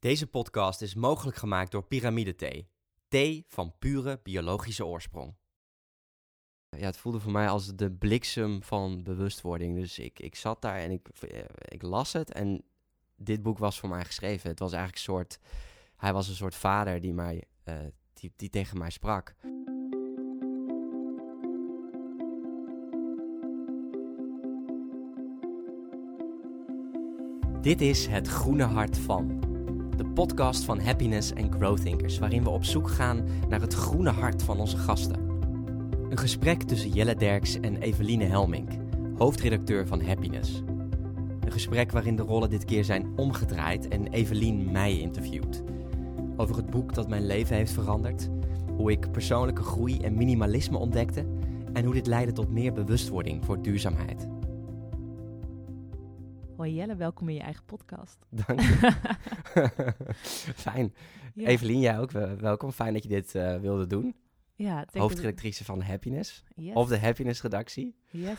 Deze podcast is mogelijk gemaakt door Pyramide Thee. Thee van pure biologische oorsprong. Ja, het voelde voor mij als de bliksem van bewustwording. Dus ik, ik zat daar en ik, eh, ik las het en dit boek was voor mij geschreven. Het was eigenlijk een soort... Hij was een soort vader die, mij, uh, die, die tegen mij sprak. Dit is Het Groene Hart van. De podcast van Happiness en Growth Thinkers, waarin we op zoek gaan naar het groene hart van onze gasten. Een gesprek tussen Jelle Derks en Eveline Helmink, hoofdredacteur van Happiness. Een gesprek waarin de rollen dit keer zijn omgedraaid en Eveline mij interviewt. Over het boek dat mijn leven heeft veranderd, hoe ik persoonlijke groei en minimalisme ontdekte en hoe dit leidde tot meer bewustwording voor duurzaamheid. Hoi Jelle, welkom in je eigen podcast. Dank je. Fijn. Ja. Evelien, jij ook wel- welkom. Fijn dat je dit eh, wilde doen. Ja, Hoofdredactrice van Happiness. Yes. Of de Happiness redactie. Yes.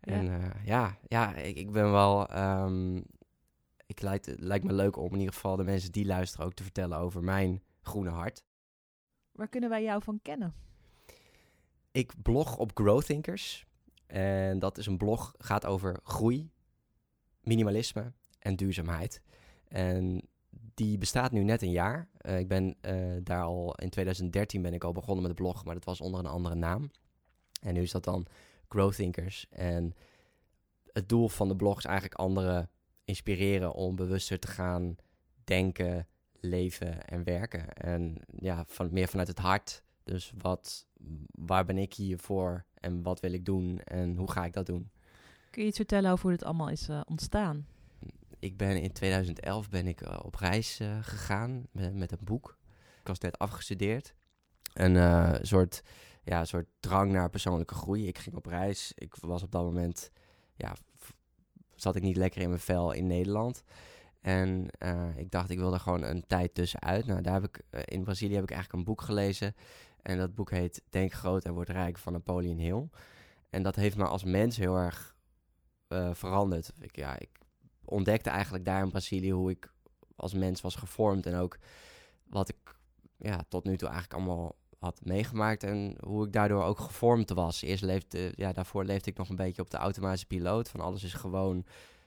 En Ja. ja, ja, ja ik, ik ben wel... ehm, ik lijkt, het lijkt me leuk om in ieder geval de mensen die luisteren ook te vertellen over mijn groene hart. Waar kunnen wij jou van kennen? Ik blog op Growth Thinkers. En dat is een blog, gaat over groei, minimalisme en duurzaamheid. En die bestaat nu net een jaar. Eh, ik ben eh, daar al in 2013 ben ik al begonnen met de blog, maar dat was onder een andere naam. En nu is dat dan Growth Thinkers. En het doel van de blog is eigenlijk anderen inspireren om bewuster te gaan denken, leven en werken. En ja, van, meer vanuit het hart. Dus wat, waar ben ik hier voor en wat wil ik doen en hoe ga ik dat doen? Iets vertellen over hoe dit allemaal is eh, ontstaan? Ik ben in 2011 ben ik eh, op reis eh, gegaan met, een boek. Ik was net afgestudeerd. Een soort, ja, soort drang naar persoonlijke groei. Ik ging op reis. Ik was op dat moment, ja, zat ik niet lekker in mijn vel in Nederland. En ik dacht, ik wilde gewoon een tijd tussenuit. Nou, daar heb ik, in Brazilië heb ik eigenlijk een boek gelezen. En dat boek heet Denk groot en word rijk van Napoleon Hill. En dat heeft me als mens heel erg eh, veranderd. Ik, ja, ik ontdekte eigenlijk daar in Brazilië hoe ik als mens was gevormd. En ook wat ik ja, tot nu toe eigenlijk allemaal had meegemaakt. En hoe ik daardoor ook gevormd was. Eerst leefde, ja, daarvoor leefde ik nog een beetje op de automatische piloot. Van alles is gewoon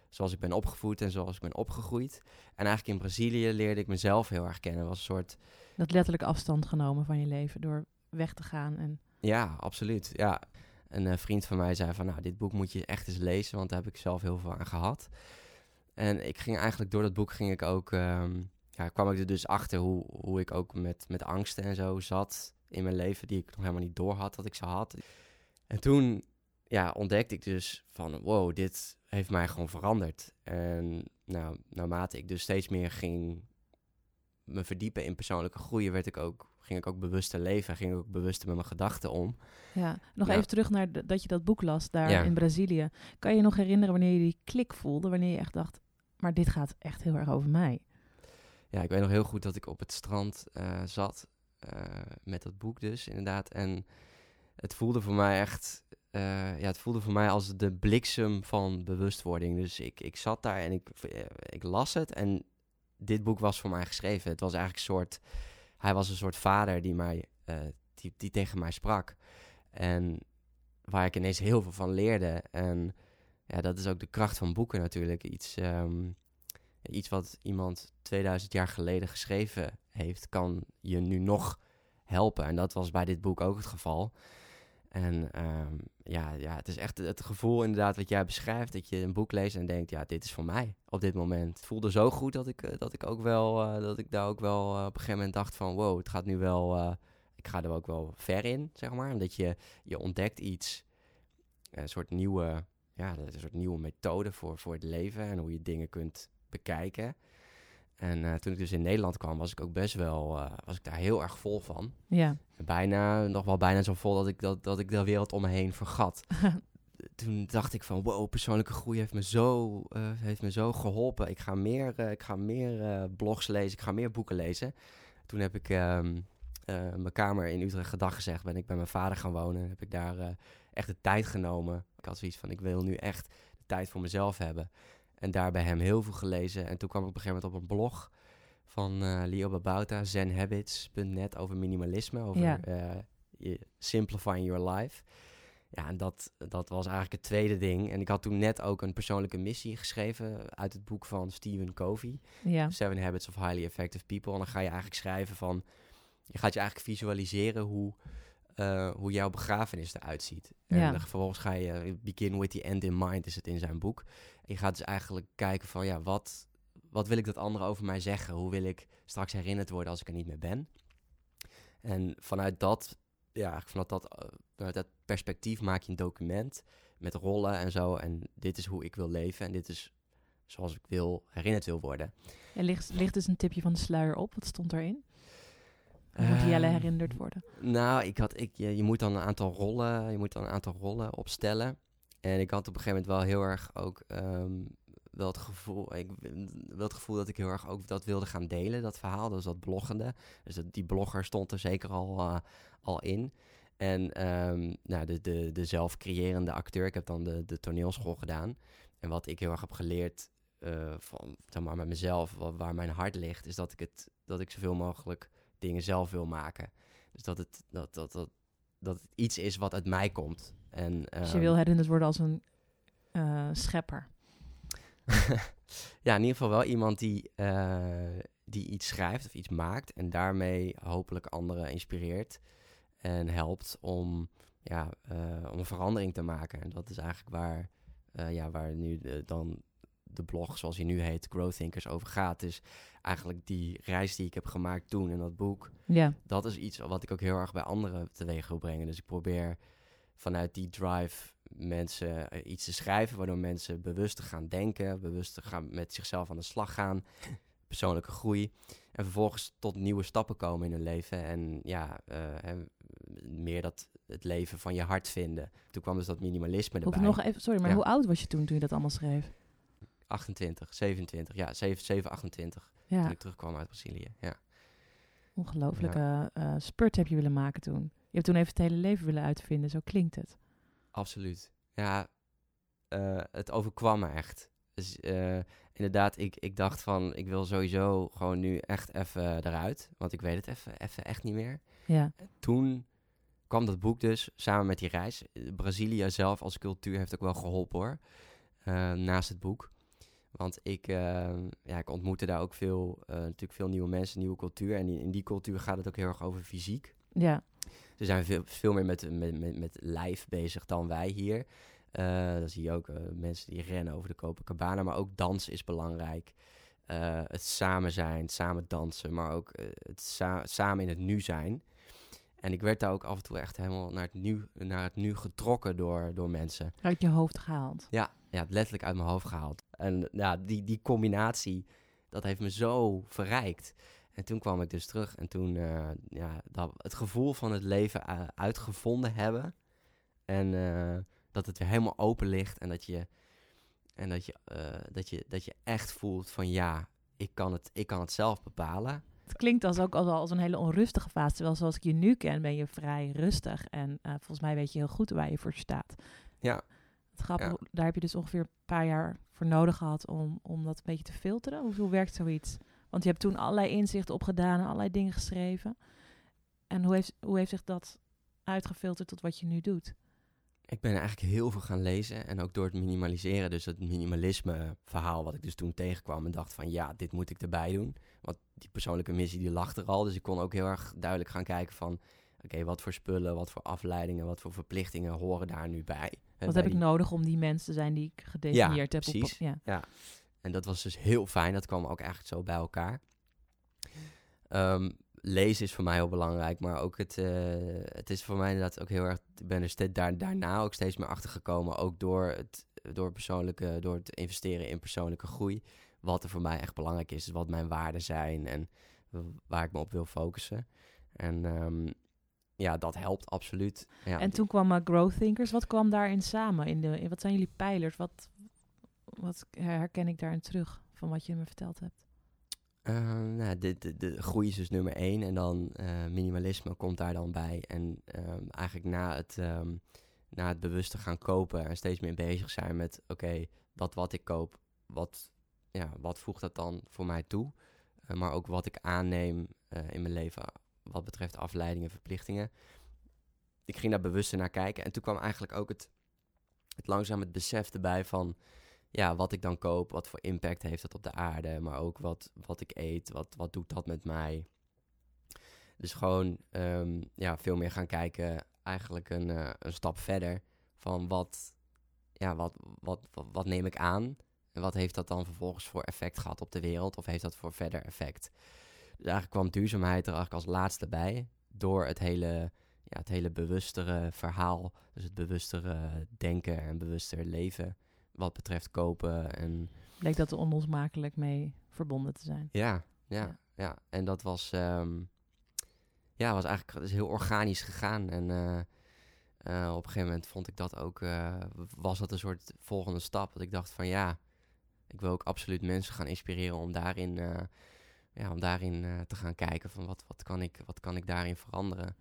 zoals ik ben opgevoed en zoals ik ben opgegroeid. En eigenlijk in Brazilië leerde ik mezelf heel erg kennen. Was een soort Dat letterlijk afstand genomen van je leven door weg te gaan. En Ja, absoluut. Ja. Een eh, vriend van mij zei van, nou, dit boek moet je echt eens lezen, want daar heb ik zelf heel veel aan gehad. En ik ging eigenlijk door dat boek ging ik ook, ehm, ja, kwam ik er dus achter hoe, hoe ik ook met, met angsten en zo zat in mijn leven, die ik nog helemaal niet door had dat ik ze had. En toen, ja, ontdekte ik dus van, wow, dit heeft mij gewoon veranderd. En nou, naarmate ik dus steeds meer ging me verdiepen in persoonlijke groei, werd ik ook, ging ik ook bewuster leven, ging ik ook bewuster met mijn gedachten om. ja, nog even terug naar de- dat je dat boek las daar Ja. in Brazilië. Kan je je nog herinneren wanneer je die klik voelde? Wanneer je echt dacht, maar dit gaat echt heel erg over mij. Ja, ik weet nog heel goed dat ik op het strand eh, zat eh, met dat boek dus, inderdaad. En het voelde voor mij echt, eh, ja, het voelde voor mij als de bliksem van bewustwording. Dus ik, ik zat daar en ik, ik las het en dit boek was voor mij geschreven. Het was eigenlijk een soort, hij was een soort vader die mij, eh, die, die tegen mij sprak. En waar ik ineens heel veel van leerde. En ja, dat is ook de kracht van boeken natuurlijk. Iets, ehm, iets wat iemand 2000 jaar geleden geschreven heeft, kan je nu nog helpen. En dat was bij dit boek ook het geval. En ehm, ja, ja, het is echt het gevoel inderdaad wat jij beschrijft, dat je een boek leest en denkt, ja, dit is voor mij op dit moment. Het voelde zo goed dat ik, eh, dat ik ook wel, eh, dat ik daar ook wel eh, op een gegeven moment dacht van, wow, het gaat nu wel, ik ga er ook wel ver in, zeg maar. Omdat je, je ontdekt iets, een soort nieuwe, ja, een soort nieuwe methode voor, voor het leven en hoe je dingen kunt bekijken. En eh, toen ik dus in Nederland kwam, was ik ook best wel, eh, was ik daar heel erg vol van. Ja, Bijna, nog wel bijna zo vol dat ik, dat, dat ik de wereld om me heen vergat. Toen dacht ik van, wow, persoonlijke groei heeft me zo, eh, heeft me zo geholpen. Ik ga meer, ik ga meer blogs lezen, ik ga meer boeken lezen. Toen heb ik ehm, eh, mijn kamer in Utrecht gedag gezegd. Ben ik bij mijn vader gaan wonen. Heb ik daar echt de tijd genomen. Ik had zoiets van, ik wil nu echt de tijd voor mezelf hebben. En daar bij hem heel veel gelezen. En toen kwam ik op een gegeven moment op een blog van eh, Leo Babauta, zenhabits.net over minimalisme, over Ja. eh, simplifying your life. Ja, en dat, dat was eigenlijk het tweede ding. En ik had toen net ook een persoonlijke missie geschreven uit het boek van Stephen Covey. Ja. Seven Habits of Highly Effective People. En dan ga je eigenlijk schrijven van... Je gaat je eigenlijk visualiseren hoe, eh, hoe jouw begrafenis eruit ziet. En Ja. vervolgens ga je... Begin with the end in mind is het in zijn boek. En je gaat dus eigenlijk kijken van... Ja, wat, wat wil ik dat anderen over mij zeggen? Hoe wil ik straks herinnerd worden als ik er niet meer ben? En vanuit dat... Ja, vanuit dat, eh, vanuit dat perspectief maak je een document met rollen en zo. En dit is hoe ik wil leven en dit is zoals ik wil herinnerd wil worden. Er ligt, ligt dus een tipje van de sluier op. Wat stond erin? Hoe moet Jelle Ehm, herinnerd worden? Nou, ik had, ik, je, je moet dan een aantal rollen, je moet dan een aantal rollen opstellen. En ik had op een gegeven moment wel heel erg ook ehm, wel het gevoel, ik, het gevoel dat ik heel erg ook dat wilde gaan delen, dat verhaal, dus dat bloggende. Dus die blogger stond er zeker al, eh, al in. En ehm, nou, de, de, de acteur, ik heb dan de, de toneelschool gedaan. En wat ik heel erg heb geleerd eh, van, zeg maar, met mezelf, wa- waar mijn hart ligt, is dat ik, het, dat ik zoveel mogelijk dingen zelf wil maken. Dus dat het, dat, dat, dat, dat het iets is wat uit mij komt. En, Dus je ehm, wil herinnerd worden als een eh, schepper. ja, in ieder geval wel iemand die, eh, die iets schrijft of iets maakt en daarmee hopelijk anderen inspireert en helpt om, ja, eh, om een verandering te maken. En dat is eigenlijk waar, ja, waar nu de- dan de blog, zoals hij nu heet, Growth Thinkers, over gaat. Is eigenlijk die reis die ik heb gemaakt toen in dat boek. Ja. Dat is iets wat ik ook heel erg bij anderen teweeg wil brengen. Dus ik probeer vanuit die drive mensen eh, iets te schrijven, waardoor mensen bewust gaan denken, bewust te gaan met zichzelf aan de slag gaan, persoonlijke groei. En vervolgens tot nieuwe stappen komen in hun leven. En ja, hè, meer dat het leven van je hart vinden. Toen kwam dus dat minimalisme erbij. nog even, sorry, maar Ja. hoe oud was je toen toen je dat allemaal schreef? 28, 27, ja, 7, 7 28. Toen Ja, ik terugkwam uit Brazilië. Ja. ongelooflijke eh spurt heb je willen maken toen. Je hebt toen even het hele leven willen uitvinden, zo klinkt het. Absoluut. Ja, eh, het overkwam me echt. Dus inderdaad, ik, ik dacht van, ik wil sowieso gewoon nu echt even eruit. Want ik weet het even, even echt niet meer. Ja, Toen kwam dat boek dus, samen met die reis. Brazilië zelf als cultuur heeft ook wel geholpen hoor. naast het boek. Want ik, eh, ja, ik ontmoette daar ook veel, eh, natuurlijk veel nieuwe mensen, nieuwe cultuur. En in, in die cultuur gaat het ook heel erg over fysiek. ja, Ze zijn veel, veel meer met, met, met, met lijf bezig dan wij hier. Eh, dan zie je ook eh, mensen die rennen over de Copacabana. Maar ook dansen is belangrijk. Het samen zijn, het samen dansen. Maar ook het sa- samen in het nu zijn. En ik werd daar ook af en toe echt helemaal naar het nu, naar het nu getrokken door, door mensen. uit je hoofd gehaald. Ja, ja, letterlijk uit mijn hoofd gehaald. En ja, die, die combinatie, dat heeft me zo verrijkt. En toen kwam ik dus terug en toen eh, ja, dat, het gevoel van het leven eh, uitgevonden hebben. En eh, dat het weer helemaal open ligt en dat je, en dat je, dat je, dat je echt voelt van ja, ik kan het, ik kan het zelf bepalen. Het klinkt als ook als, als een hele onrustige fase. Terwijl zoals ik je nu ken, ben je vrij rustig. En volgens mij weet je heel goed waar je voor staat. Ja. Het grappig, Ja. daar heb je dus ongeveer een paar jaar voor nodig gehad om, om dat een beetje te filteren. Hoe, hoe werkt zoiets? Want je hebt toen allerlei inzichten opgedaan en allerlei dingen geschreven. En hoe heeft, hoe heeft zich dat uitgefilterd tot wat je nu doet? Ik ben eigenlijk heel veel gaan lezen en ook door het minimaliseren, dus het minimalisme verhaal wat ik dus toen tegenkwam en dacht van ja, dit moet ik erbij doen. Want die persoonlijke missie die lag er al, dus ik kon ook heel erg duidelijk gaan kijken van oké, wat voor spullen, wat voor afleidingen, wat voor verplichtingen horen daar nu bij. Wat heb ik die- nodig om die mensen te zijn die ik gedefinieerd heb? op- precies. ja. En dat was dus heel fijn, dat kwam ook eigenlijk zo bij elkaar. Ehm, lezen is voor mij heel belangrijk, maar ook het, eh, het is voor mij inderdaad ook heel erg, ik ben er steeds daar, daarna ook steeds meer achter gekomen, ook door het, door persoonlijke, door het investeren in persoonlijke groei, wat er voor mij echt belangrijk is, wat mijn waarden zijn en waar ik me op wil focussen. En ehm, ja, dat helpt absoluut. Ja, En toen kwam uh, Growth Thinkers. Wat kwam daarin samen? In de, in, wat zijn jullie pijlers? Wat, wat herken ik daarin terug van wat je me verteld hebt? Eh, nou, de, de, de groei is dus nummer één. En dan eh, minimalisme komt daar dan bij. En ehm, eigenlijk na het, ehm, na het bewust te gaan kopen en steeds meer bezig zijn met... oké, dat wat ik koop, wat, ja, wat voegt dat dan voor mij toe? eh, maar ook wat ik aanneem eh, in mijn leven wat betreft afleidingen en verplichtingen. Ik ging daar bewuster naar kijken en toen kwam eigenlijk ook het, het langzaam het besef erbij van ja, wat ik dan koop, wat voor impact heeft dat op de aarde, maar ook wat, wat ik eet, wat, wat doet dat met mij. Dus gewoon ehm, ja, veel meer gaan kijken, eigenlijk een, eh, een stap verder van wat, ja, wat, wat, wat neem ik aan en wat heeft dat dan vervolgens voor effect gehad op de wereld of heeft dat voor verder effect. Dus eigenlijk kwam duurzaamheid er eigenlijk als laatste bij door het hele, ja, het hele bewustere verhaal, dus het bewustere denken en bewuster leven wat betreft kopen en Bleek dat er onlosmakelijk mee verbonden te zijn. ja, ja, Ja. ja. En dat was, ehm, ja, was eigenlijk is heel organisch gegaan. En eh, eh, op een gegeven moment vond ik dat ook, eh, was dat een soort volgende stap. Dat ik dacht van ja, ik wil ook absoluut mensen gaan inspireren om daarin, ja, om daarin eh, te gaan kijken van wat, wat, kan ik, wat kan ik daarin veranderen.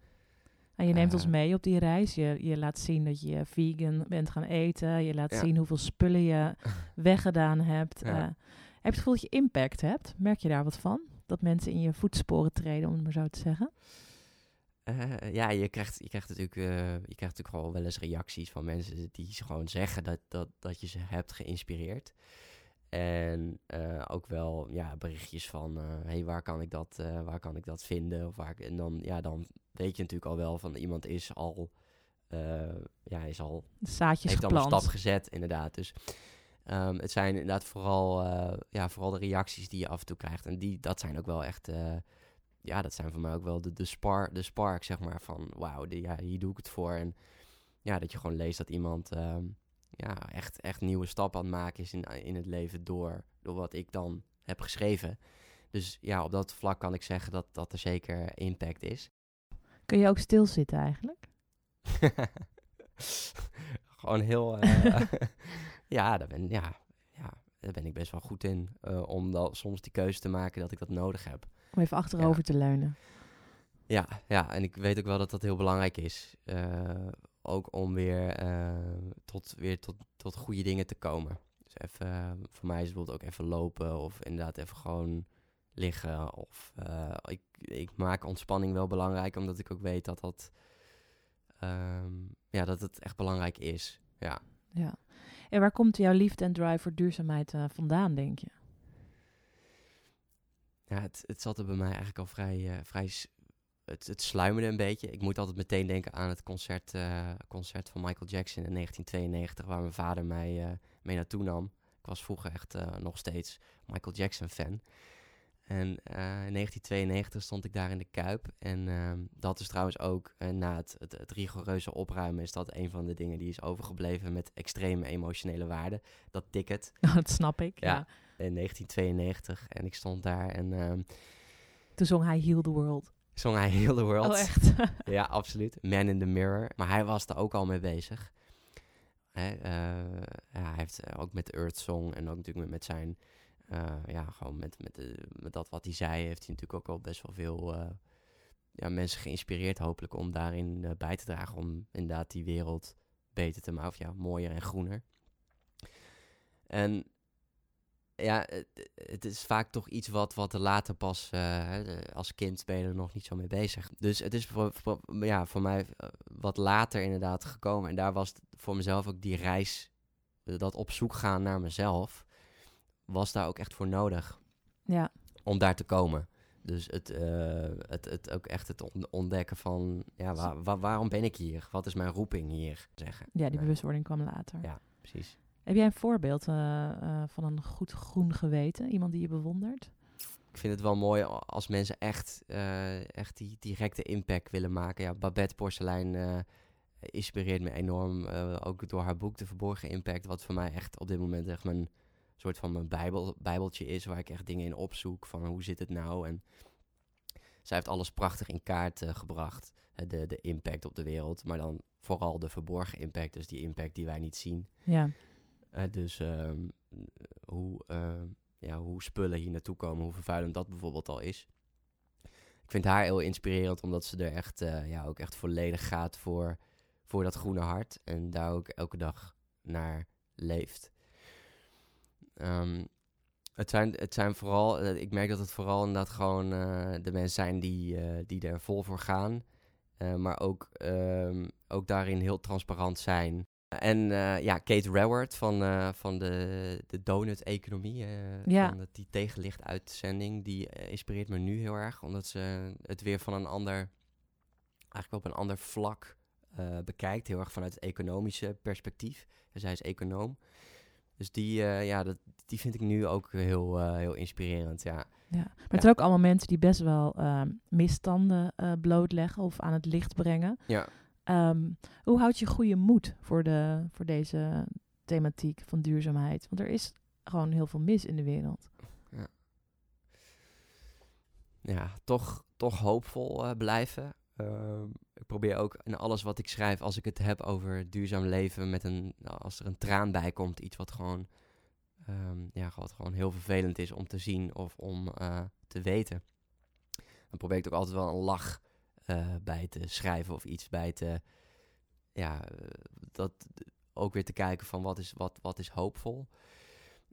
En je neemt Eh. ons mee op die reis. Je, je laat zien dat je vegan bent gaan eten. Je laat Ja. zien hoeveel spullen je weggedaan hebt. Ja. Eh, heb je het gevoel dat je impact hebt? Merk je daar wat van? Dat mensen in je voetsporen treden, om het maar zo te zeggen? Eh, ja, je krijgt, je, krijgt natuurlijk, eh, je krijgt natuurlijk gewoon wel eens reacties van mensen die gewoon zeggen dat, dat, dat je ze hebt geïnspireerd. En eh, ook wel ja, berichtjes van, hé, hey, waar, kan ik dat, eh, waar kan ik dat vinden? Of waar, en dan, ja, dan weet je natuurlijk al wel van iemand is al, ja, is al zaadjes heeft al een geplant. stap gezet, inderdaad. Dus ehm, het zijn inderdaad vooral, ja, vooral de reacties die je af en toe krijgt. En die, dat zijn ook wel echt, ja, dat zijn voor mij ook wel de, de, spar, de spark, zeg maar, van wauw, ja, hier doe ik het voor. En ja, dat je gewoon leest dat iemand ehm, ja, echt, echt nieuwe stappen aan het maken is in, in het leven door, door wat ik dan heb geschreven. Dus ja, op dat vlak kan ik zeggen dat, dat er zeker impact is. Kun je ook stilzitten eigenlijk? Gewoon heel. eh, ja, daar ben, ja, ja, daar ben ik best wel goed in. eh, om dan soms die keuze te maken dat ik dat nodig heb. Om even achterover te leunen. Ja, ja, en ik weet ook wel dat dat heel belangrijk is. eh, ook om weer, eh, tot, weer tot, tot goede dingen te komen. Dus even, eh, voor mij is het bijvoorbeeld ook even lopen of inderdaad even gewoon liggen. Of eh, ik, ik maak ontspanning wel belangrijk, omdat ik ook weet dat dat, ehm, ja, dat het echt belangrijk is. Ja. Ja. En waar komt jouw liefde en drive voor duurzaamheid vandaan, denk je? Ja, het, het zat er bij mij eigenlijk al vrij, eh, vrij het, het sluimerde een beetje. Ik moet altijd meteen denken aan het concert, eh, concert van Michael Jackson in 1992, waar mijn vader mij eh, mee naartoe nam. Ik was vroeger echt eh, nog steeds Michael Jackson fan. En in 1992 stond ik daar in de Kuip. En ehm, dat is trouwens ook, na het, het, het rigoureuze opruimen, is dat een van de dingen die is overgebleven met extreme emotionele waarde. Dat ticket dat snap ik. Ja. Ja. in 1992. En ik stond daar en ehm, Toen zong hij Heal the World. Zong hij Heal the World. Oh, echt? Ja, absoluut. Man in the Mirror. Maar hij was er ook al mee bezig. Hè, eh, ja, hij heeft eh, ook met de Earth Song en ook natuurlijk met, met zijn... eh, ja, gewoon met, met, de- met dat wat hij zei... heeft hij natuurlijk ook wel best wel veel ja, mensen geïnspireerd... hopelijk om daarin bij te dragen... om inderdaad die wereld beter te maken. Of ja, mooier en groener. En ja, het, het is vaak toch iets wat, wat er later pas, eh, als kind ben je er nog niet zo mee bezig. Dus het is voor, voor- ja, voor mij eh, wat later inderdaad gekomen. En daar was voor mezelf ook die reis, dat op zoek gaan naar mezelf, was daar ook echt voor nodig Ja. om daar te komen. Dus het, eh, het, het ook echt het on- ontdekken van, ja, waar, waar- waarom ben ik hier? Wat is mijn roeping hier? Zeggen. ja, die bewustwording kwam later. Ja. Precies. Heb jij een voorbeeld eh, eh, van een goed groen geweten? Iemand die je bewondert? Ik vind het wel mooi als mensen echt, eh, echt die directe impact willen maken. Ja, Babette Porselein inspireert me enorm. ook door haar boek De Verborgen Impact. Wat voor mij echt op dit moment echt mijn soort van mijn bijbel, bijbeltje is. Waar ik echt dingen in opzoek. Van hoe zit het nou? En zij heeft alles prachtig in kaart gebracht. de, de impact op de wereld. Maar dan vooral de verborgen impact. Dus die impact die wij niet zien. Ja. Dus ehm, hoe, ehm, ja, hoe spullen hier naartoe komen, hoe vervuilend dat bijvoorbeeld al is. Ik vind haar heel inspirerend, omdat ze er echt, eh, ja, ook echt volledig gaat voor, voor dat groene hart. En daar ook elke dag naar leeft. Ehm, Het zijn, het zijn vooral, eh, ik merk dat het vooral inderdaad gewoon eh, de mensen zijn die, die er vol voor gaan. Maar ook, ook daarin heel transparant zijn. En eh, ja, Kate Raworth van, eh, van de, de Donut-economie, eh, Ja. van de, die tegenlicht-uitzending, die inspireert me nu heel erg. Omdat ze het weer van een ander, eigenlijk op een ander vlak bekijkt. Heel erg vanuit het economische perspectief. En zij is econoom. Dus die, ja, dat, die vind ik nu ook heel, heel inspirerend, ja. Ja. Maar het zijn ook allemaal mensen die best wel ehm, misstanden blootleggen of aan het licht brengen. Ja, Ehm, hoe houd je goede moed voor, de, voor deze thematiek van duurzaamheid? Want er is gewoon heel veel mis in de wereld. ja toch, toch hoopvol eh, blijven. Ehm, ik probeer ook in alles wat ik schrijf, als ik het heb over duurzaam leven, met een, nou, als er een traan bij komt, iets wat gewoon, ehm, ja, wat gewoon heel vervelend is om te zien of om eh, te weten. Dan probeer ik ook altijd wel een lach eh, bij te schrijven of iets bij te, ja, dat ook weer te kijken van wat is, wat, wat is hoopvol.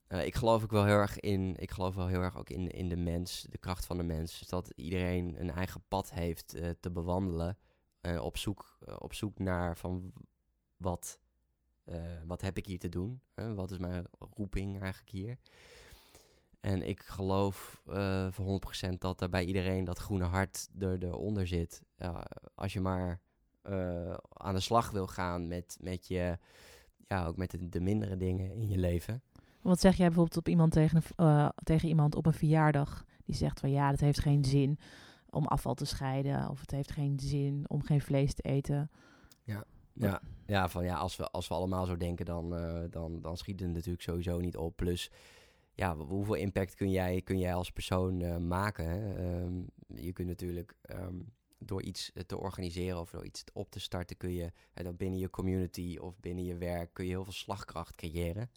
Eh, ik geloof ook wel heel erg in, ik geloof wel heel erg ook in, in de mens, de kracht van de mens. Dus dat iedereen een eigen pad heeft eh, te bewandelen. op, zoek, op zoek naar van wat, wat heb ik hier te doen? wat is mijn roeping eigenlijk hier? En ik geloof eh voor 100% dat er bij iedereen dat groene hart er, eronder zit. Ja, als je maar eh, aan de slag wil gaan met, met je, ja, ook met de, de mindere dingen in je leven. Wat zeg jij bijvoorbeeld op iemand tegen, eh, tegen iemand op een verjaardag die zegt van ja, het heeft geen zin om afval te scheiden of het heeft geen zin om geen vlees te eten. Ja, ja, van ja, als we, als we allemaal zo denken, dan, dan, dan schiet het natuurlijk sowieso niet op. Plus, ja, hoeveel impact kun jij, kun jij als persoon eh, maken? Hè? Ehm, je kunt natuurlijk ehm, door iets te organiseren of door iets op te starten, kun je eh, dan binnen je community of binnen je werk kun je heel veel slagkracht creëren.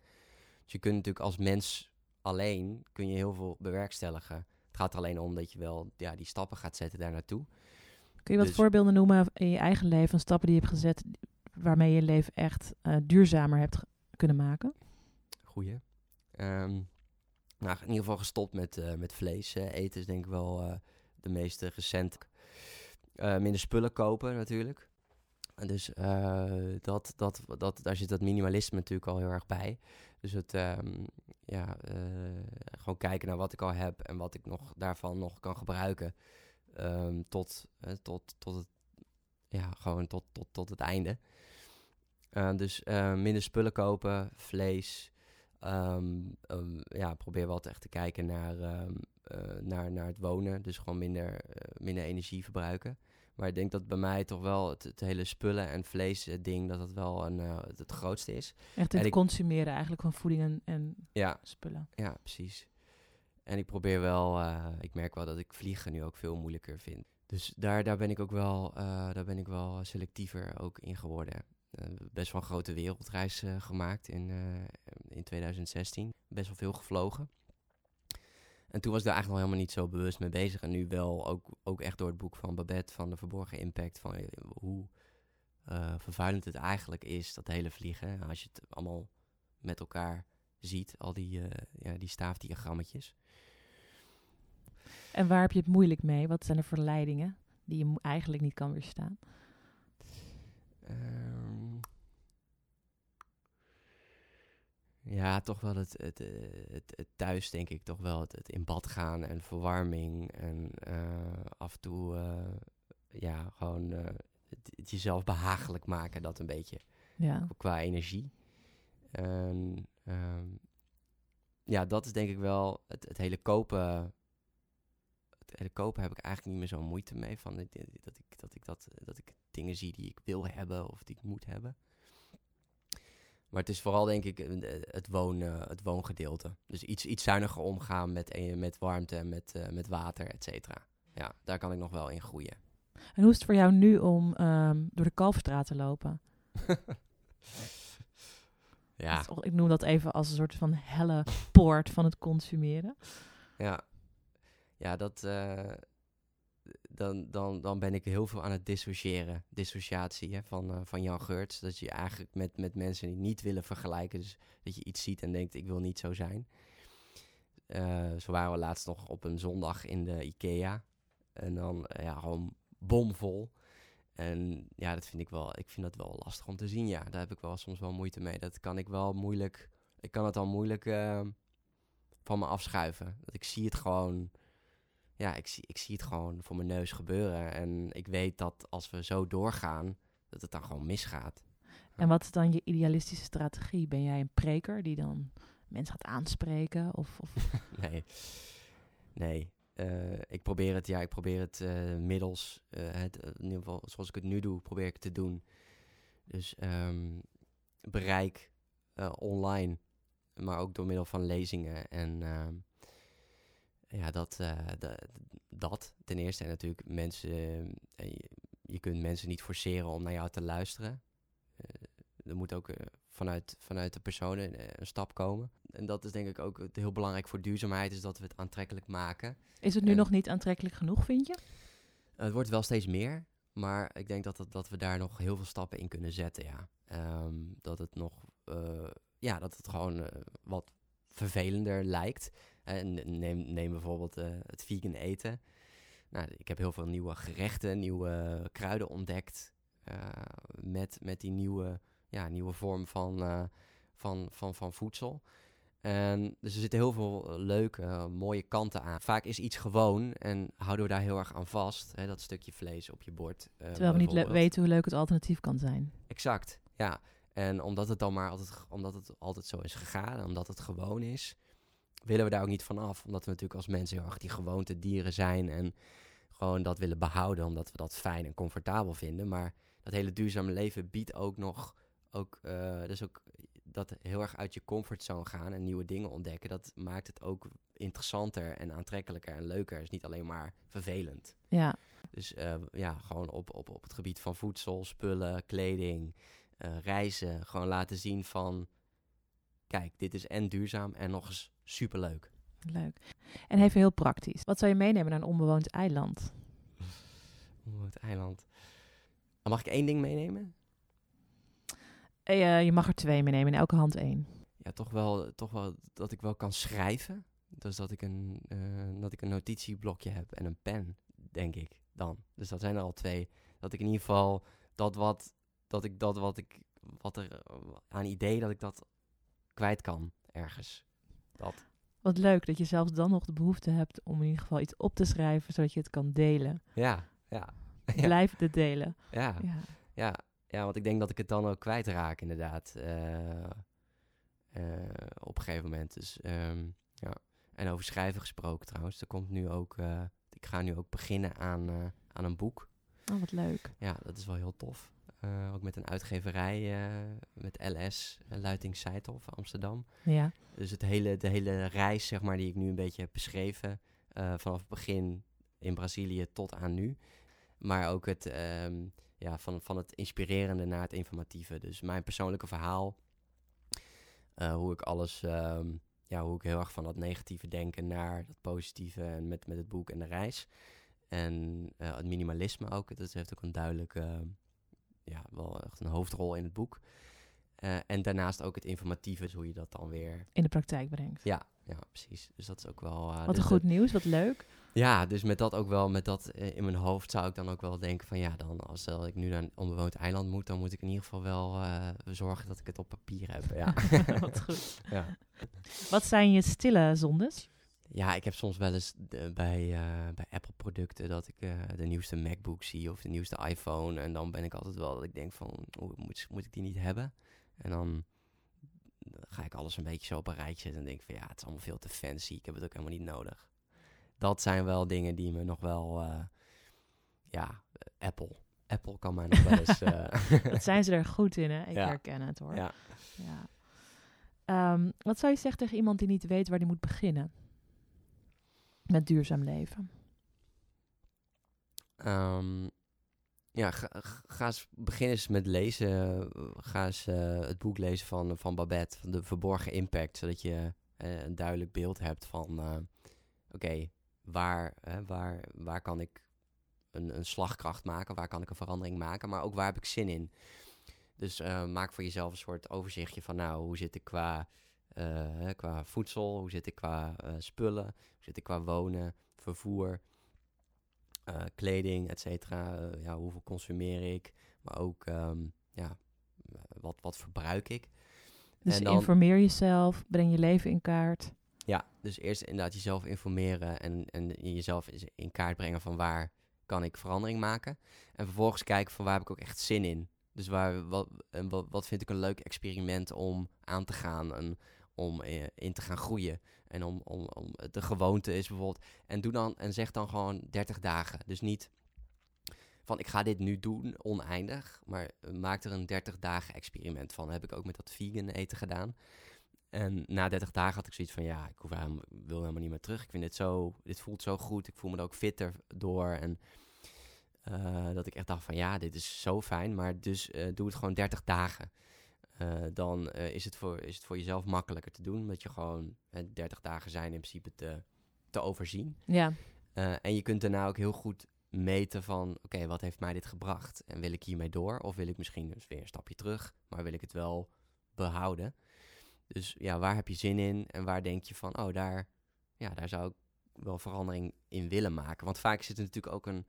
Dus je kunt natuurlijk als mens alleen kun je heel veel bewerkstelligen. Het gaat er alleen om dat je wel ja, die stappen gaat zetten daar naartoe. Kun je wat Dus- voorbeelden noemen in je eigen leven van stappen die je hebt gezet waarmee je je leven echt eh, duurzamer hebt kunnen maken? Goeie. Ehm, nou, in ieder geval gestopt met, eh, met vlees eh, eten is denk ik wel eh, de meest recente. Eh, minder spullen kopen natuurlijk. Dus dat, dat, dat, daar zit dat minimalisme natuurlijk al heel erg bij. Dus het ehm, ja, gewoon kijken naar wat ik al heb en wat ik nog daarvan nog kan gebruiken. ehm, tot, tot, tot het ja, gewoon tot, tot, tot het einde. Dus minder spullen kopen, vlees. Ehm, ehm, ja, probeer wel echt te kijken naar, ehm, eh, naar, naar het wonen. Dus gewoon minder, eh, minder energie verbruiken. Maar ik denk dat bij mij toch wel het, het hele spullen en vlees eh, ding, dat dat wel een, het, grootste is. Echt het ik- consumeren eigenlijk van voeding en, en Ja, spullen. ja, precies. En ik probeer wel, ik merk wel dat ik vliegen nu ook veel moeilijker vind. Dus daar, daar ben ik ook wel, daar ben ik wel selectiever ook in geworden. Eh, best wel een grote wereldreis eh, gemaakt in, eh, in 2016. Best wel veel gevlogen. En toen was ik daar eigenlijk nog helemaal niet zo bewust mee bezig. En nu wel, ook, ook echt door het boek van Babette, van de verborgen impact. Van hoe vervuilend het eigenlijk is, dat hele vliegen. Als je het allemaal met elkaar ziet, al die, ja, die staafdiagrammetjes. En waar heb je het moeilijk mee? Wat zijn de verleidingen die je eigenlijk niet kan weerstaan? Ja, toch wel het, het, eh, het, het thuis, denk ik. Toch wel het, het in bad gaan en verwarming. En eh, af en toe, eh, ja, gewoon het, het jezelf behagelijk maken. Dat een beetje. Ja. Qua energie. En ehm, ja, dat is denk ik wel het, het hele kopen. Het hele kopen heb ik eigenlijk niet meer zo'n moeite mee. Van dat, dat, ik, dat, ik dat, dat ik dingen zie die ik wil hebben of die ik moet hebben. Maar het is vooral denk ik eh, het, woon, eh, het woongedeelte. Dus iets, iets zuiniger omgaan met, eh, met warmte en met, met water, et cetera. Ja, daar kan ik nog wel in groeien. En hoe is het voor jou nu om ehm, door de Kalfstraat te lopen? ja, is Ik noem dat even als een soort van helle poort van het consumeren. Ja, ja dat, dan, dan, dan ben ik heel veel aan het dissociëren. Dissociatie hè, van, eh, van Jan Geurts. Dat je eigenlijk met, met mensen die niet willen vergelijken. Dus dat je iets ziet en denkt, ik wil niet zo zijn. Eh, zo waren we laatst nog op een zondag in de IKEA. En dan eh, ja, gewoon bomvol. En ja, dat vind ik wel, ik vind dat wel lastig om te zien. Ja, daar heb ik wel soms wel moeite mee. Dat kan ik wel moeilijk, ik kan het al moeilijk van me afschuiven. Dat ik zie het gewoon, ja, ik zie, ik zie het gewoon voor mijn neus gebeuren. En ik weet dat als we zo doorgaan, dat het dan gewoon misgaat. En wat is dan je idealistische strategie? Ben jij een preker die dan mensen gaat aanspreken? Of, of... nee, nee. Eh, ik probeer het, ja, ik probeer het eh, middels, eh, het, in ieder geval zoals ik het nu doe, probeer ik het te doen. Dus ehm, bereik online, maar ook door middel van lezingen. En ehm, ja, dat, dat ten eerste. En natuurlijk mensen, je, je kunt mensen niet forceren om naar jou te luisteren. er moet ook vanuit, vanuit de personen een stap komen. En dat is denk ik ook heel belangrijk voor duurzaamheid, is dat we het aantrekkelijk maken. Is het nu nog niet aantrekkelijk genoeg, vind je? het wordt wel steeds meer, maar ik denk dat, het, dat we daar nog heel veel stappen in kunnen zetten, ja. Ehm, dat het nog, uh, ja, dat het gewoon uh, wat vervelender lijkt. Neem, neem bijvoorbeeld uh, het vegan eten. Nou, ik heb heel veel nieuwe gerechten, nieuwe kruiden ontdekt. met, met die nieuwe, ja, nieuwe vorm van, van, van, van voedsel. En dus er zitten heel veel eh, leuke, eh, mooie kanten aan. Vaak is iets gewoon en houden we daar heel erg aan vast. Hè, dat stukje vlees op je bord. Uh, Terwijl we niet weten hoe leuk het alternatief kan zijn. Exact, ja. En omdat het dan maar altijd, omdat het altijd zo is gegaan, omdat het gewoon is, willen we daar ook niet van af. Omdat we natuurlijk als mensen heel erg die gewoonte dieren zijn en gewoon dat willen behouden, omdat we dat fijn en comfortabel vinden. Maar dat hele duurzame leven biedt ook nog, ook, uh, dus ook dat heel erg uit je comfortzone gaan en nieuwe dingen ontdekken, dat maakt het ook interessanter en aantrekkelijker en leuker. Het is niet alleen maar vervelend. Ja. Dus uh, ja, gewoon op, op, op het gebied van voedsel, spullen, kleding, uh, reizen. Gewoon laten zien van, kijk, dit is en duurzaam en nog eens superleuk. Leuk. En even heel praktisch. Wat zou je meenemen naar een onbewoond eiland? Onbewoond eiland. Mag ik één ding meenemen? Uh, je mag er twee meenemen, in elke hand één. Ja, toch wel, toch wel dat ik wel kan schrijven. Dus dat ik, een, uh, dat ik een notitieblokje heb en een pen, denk ik dan. Dus dat zijn er al twee. Dat ik in ieder geval dat wat, dat ik dat wat ik, wat er aan idee, dat ik dat kwijt kan ergens. Dat. Wat leuk dat je zelfs dan nog de behoefte hebt om in ieder geval iets op te schrijven, zodat je het kan delen. Ja, ja. Blijf het delen. Ja, ja. ja. Ja, want ik denk dat ik het dan ook kwijtraak, inderdaad. Uh, uh, op een gegeven moment. Dus um, ja. En over schrijven gesproken trouwens. Er komt nu ook. Uh, ik ga nu ook beginnen aan, aan een boek. Oh, wat leuk. Ja, dat is wel heel tof. Ook met een uitgeverij, met LS, Luiting Seithof, Amsterdam. Ja. Dus het hele, de hele reis, zeg maar, die ik nu een beetje heb beschreven. vanaf het begin in Brazilië tot aan nu. Maar ook het. Um, ja, van, van het inspirerende naar het informatieve. Dus mijn persoonlijke verhaal. Uh, hoe ik alles, um, ja, hoe ik heel erg van dat negatieve denken naar dat positieve en met, met het boek en de reis. En uh, het minimalisme ook. Dat heeft ook een duidelijke, ja, wel echt een hoofdrol in het boek. Uh, en daarnaast ook het informatieve, dus hoe je dat dan weer... In de praktijk brengt. Ja, ja precies. Dus dat is ook wel... wat dus een goed nieuws, wat leuk. Ja, dus met dat ook wel, met dat eh, in mijn hoofd zou ik dan ook wel denken van ja, dan als ik nu naar een onbewoond eiland moet, dan moet ik in ieder geval wel zorgen dat ik het op papier heb. Ja. Wat goed. Ja. Wat zijn je stille zondes? Ja, ik heb soms wel eens de, bij, uh, bij Apple producten dat ik de nieuwste MacBook zie of de nieuwste iPhone. En dan ben ik altijd wel dat ik denk van, oh, moet, moet ik die niet hebben? En dan ga ik alles een beetje zo op een rijtje zetten en denk van ja, het is allemaal veel te fancy. Ik heb het ook helemaal niet nodig dat zijn wel dingen die me nog wel, uh, ja, Apple. Apple kan mij nog wel eens... Dat zijn ze er goed in, hè? Ik herken het, hoor. Ja. ja. Um, wat zou je zeggen tegen iemand die niet weet waar die moet beginnen? Met duurzaam leven. Um, ja, ga, ga, eens beginnen eens met lezen. Ga eens uh, het boek lezen van, van Babette, van de verborgen impact, zodat je uh, een duidelijk beeld hebt van, oké, waar, waar, waar kan ik een, een slagkracht maken, waar kan ik een verandering maken, maar ook waar heb ik zin in. Dus maak voor jezelf een soort overzichtje van, nou, hoe zit ik qua eh, qua voedsel? Hoe zit ik qua eh, spullen? Hoe zit ik qua wonen, vervoer, eh, kleding, et cetera? Ja, hoeveel consumeer ik? Maar ook, ehm, ja, wat, wat verbruik ik? Dus En dan- informeer jezelf, breng je leven in kaart. Ja, dus eerst inderdaad jezelf informeren en, en jezelf in kaart brengen van waar kan ik verandering maken. En vervolgens kijken van waar heb ik ook echt zin in. Dus waar, wat, en wat, wat vind ik een leuk experiment om aan te gaan en om eh, in te gaan groeien. En om, om, om de gewoonte is bijvoorbeeld. En doe dan en zeg dan gewoon 30 dagen. Dus niet van ik ga dit nu doen, oneindig. Maar eh, maak er een 30 dagen experiment van. Dat heb ik ook met dat vegan eten gedaan. En na 30 dagen had ik zoiets van, ja, ik hoef wil helemaal niet meer terug. Ik vind dit zo, dit voelt zo goed. Ik voel me er ook fitter door. En eh, dat ik echt dacht van, ja, dit is zo fijn. Maar dus eh, doe het gewoon 30 dagen. Eh, dan eh, is, het voor, is het voor jezelf makkelijker te doen. Omdat je gewoon eh, 30 dagen zijn in principe te, te overzien. Ja, Eh, en je kunt daarna ook heel goed meten van, oké, wat heeft mij dit gebracht? En wil ik hiermee door? Of wil ik misschien dus weer een stapje terug, maar wil ik het wel behouden? Dus ja, waar heb je zin in? En waar denk je van, oh, daar, ja, daar zou ik wel verandering in willen maken? Want vaak zit er natuurlijk ook een,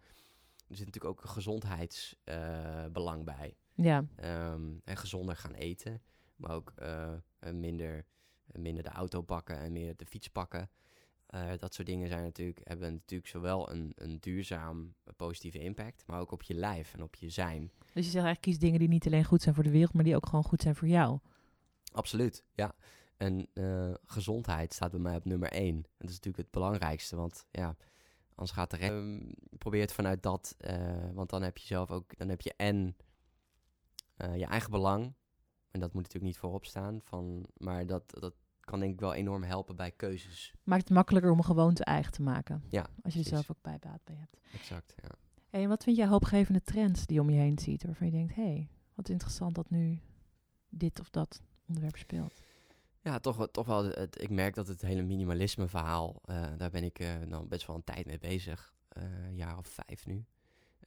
er zit natuurlijk ook een gezondheidsbelang bij. Ja. Ehm, en gezonder gaan eten. Maar ook eh, minder, minder de auto pakken en meer de fiets pakken. Eh, dat soort dingen zijn natuurlijk, hebben natuurlijk zowel een, een duurzaam eh, positieve impact, maar ook op je lijf en op je zijn. Dus je zegt eigenlijk kies dingen die niet alleen goed zijn voor de wereld, maar die ook gewoon goed zijn voor jou. Absoluut, ja. En gezondheid staat bij mij op nummer één. En dat is natuurlijk het belangrijkste, want ja, anders gaat de rest... Ehm, probeer het vanuit dat, want dan heb je zelf ook, dan heb je en eh, je eigen belang. En dat moet natuurlijk niet voorop staan, van, maar dat, dat kan denk ik wel enorm helpen bij keuzes. Maakt het makkelijker om een gewoonte eigen te maken. Ja, Als je er zelf ook bij baat bij hebt. Exact, ja. Hey, en wat vind jij hoopgevende trends die om je heen ziet, waarvan je denkt, hé, hey, wat interessant dat nu dit of dat onderwerp speelt. Ja, toch, wel- toch wel. Het, ik merk dat het hele minimalisme verhaal, eh, daar ben ik eh nou best wel een tijd mee bezig. Een jaar of vijf nu.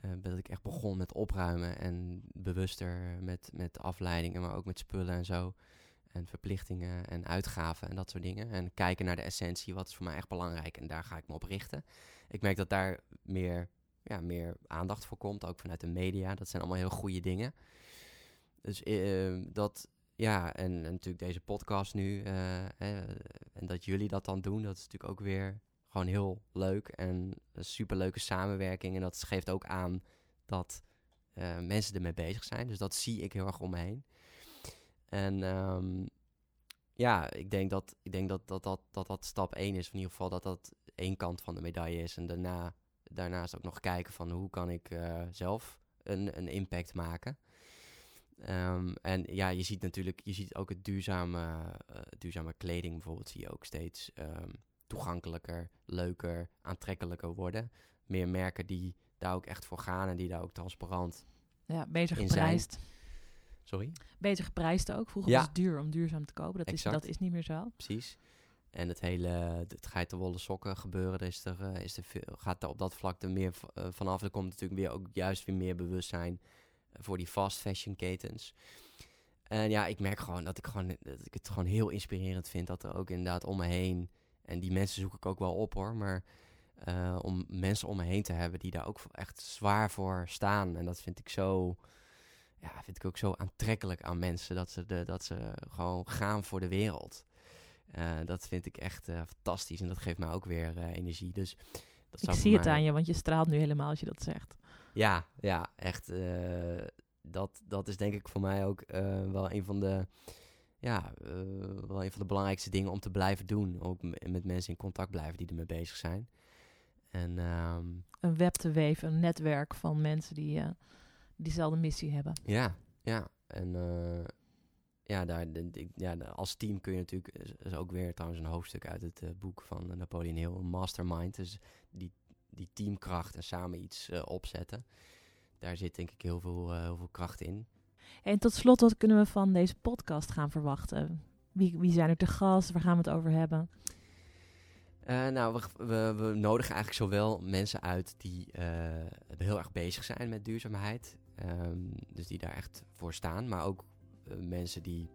Eh, dat ik echt begon met opruimen en bewuster met, met afleidingen, maar ook met spullen en zo. En verplichtingen en uitgaven en dat soort dingen. En kijken naar de essentie, wat is voor mij echt belangrijk en daar ga ik me op richten. Ik merk dat daar meer, ja, meer aandacht voor komt, ook vanuit de media. Dat zijn allemaal heel goede dingen. Dus eh, dat, ja, en, natuurlijk deze podcast nu. eh, en dat jullie dat dan doen, dat is natuurlijk ook weer gewoon heel leuk. En een superleuke samenwerking. En dat geeft ook aan dat eh, mensen ermee bezig zijn. Dus dat zie ik heel erg om me heen. En ehm, ja, ik denk dat ik denk dat, dat, dat, dat dat stap één is. In ieder geval dat dat één kant van de medaille is. En daarna, daarnaast ook nog kijken van hoe kan ik eh, zelf een, een impact maken. Ehm, en ja, je ziet natuurlijk, je ziet ook het duurzame, eh, duurzame kleding bijvoorbeeld, zie je ook steeds ehm, toegankelijker, leuker, aantrekkelijker worden. Meer merken die daar ook echt voor gaan en die daar ook transparant. Ja, beter geprijsd. Sorry? Beter geprijsd ook. Vroeger Ja. was het duur om duurzaam te kopen. Dat is, dat is niet meer zo. Precies. En het hele het geitenwolle sokken gebeuren, er is er, eh, is er veel, gaat er op dat vlak er meer eh, vanaf. Er komt natuurlijk weer ook juist weer meer bewustzijn voor die fast fashion ketens. En ja, ik merk gewoon dat ik, gewoon dat ik het gewoon heel inspirerend vind dat er ook inderdaad om me heen, en die mensen zoek ik ook wel op hoor, maar eh, om mensen om me heen te hebben die daar ook echt zwaar voor staan. En dat vind ik zo, ja, vind ik ook zo aantrekkelijk aan mensen, dat ze, de, dat ze gewoon gaan voor de wereld. Eh, dat vind ik echt eh, fantastisch en dat geeft mij ook weer energie. Dus dat Ik zie het aan je, want je straalt nu helemaal als je dat zegt. Ja, ja, echt. dat, dat is denk ik voor mij ook wel een van de, ja, eh, wel een van de belangrijkste dingen om te blijven doen. Ook met mensen in contact blijven die ermee bezig zijn. En ehm, Een web te weven, een netwerk van mensen die eh, diezelfde missie hebben. ja, ja. En eh, ja, daar, de- ik- ja, de- als team kun je natuurlijk, is, is ook weer trouwens een hoofdstuk uit het boek van Napoleon Hill, een mastermind. Dus die, die teamkracht en samen iets eh, opzetten. Daar zit denk ik heel veel, eh, heel veel kracht in. En tot slot, wat kunnen we van deze podcast gaan verwachten? Wie, wie zijn er te gast? Waar gaan we het over hebben? Eh, nou, we, we, nodigen eigenlijk zowel mensen uit die eh, heel erg bezig zijn met duurzaamheid. ehm, dus die daar echt voor staan. Maar ook eh, mensen die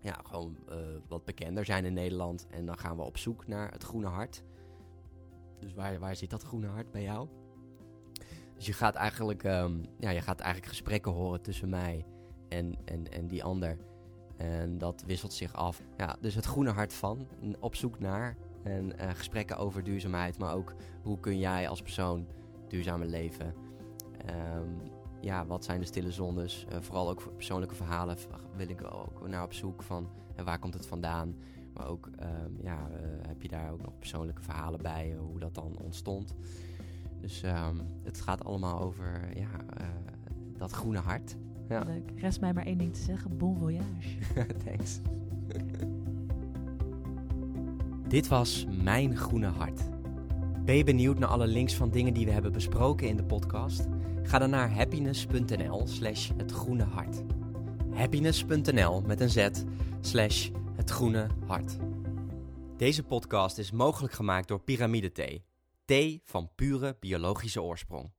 ja, gewoon wat bekender zijn in Nederland. En dan gaan we op zoek naar het groene hart. Dus waar, waar zit dat groene hart bij jou? Dus je gaat eigenlijk, ehm, ja, je gaat eigenlijk gesprekken horen tussen mij en, en, en die ander. En dat wisselt zich af. Ja, dus het groene hart van, op zoek naar. En eh, gesprekken over duurzaamheid, maar ook hoe kun jij als persoon duurzamer leven. Ehm, ja, wat zijn de stille zondes? Uh, vooral ook voor persoonlijke verhalen wil ik ook naar op zoek van en waar komt het vandaan. Maar ook ehm, ja, heb je daar ook nog persoonlijke verhalen bij, hoe dat dan ontstond. Dus um, het gaat allemaal over ja, dat groene hart. Ja. Leuk. Rest mij maar één ding te zeggen. Bon voyage. Thanks. Dit was Mijn Groene Hart. Ben je benieuwd naar alle links van dingen die we hebben besproken in de podcast? Ga dan naar happiness.nl slash het groene hart. Happiness.nl met een z slash het groene hart. Deze podcast is mogelijk gemaakt door Pyramide Thee. Thee van pure biologische oorsprong.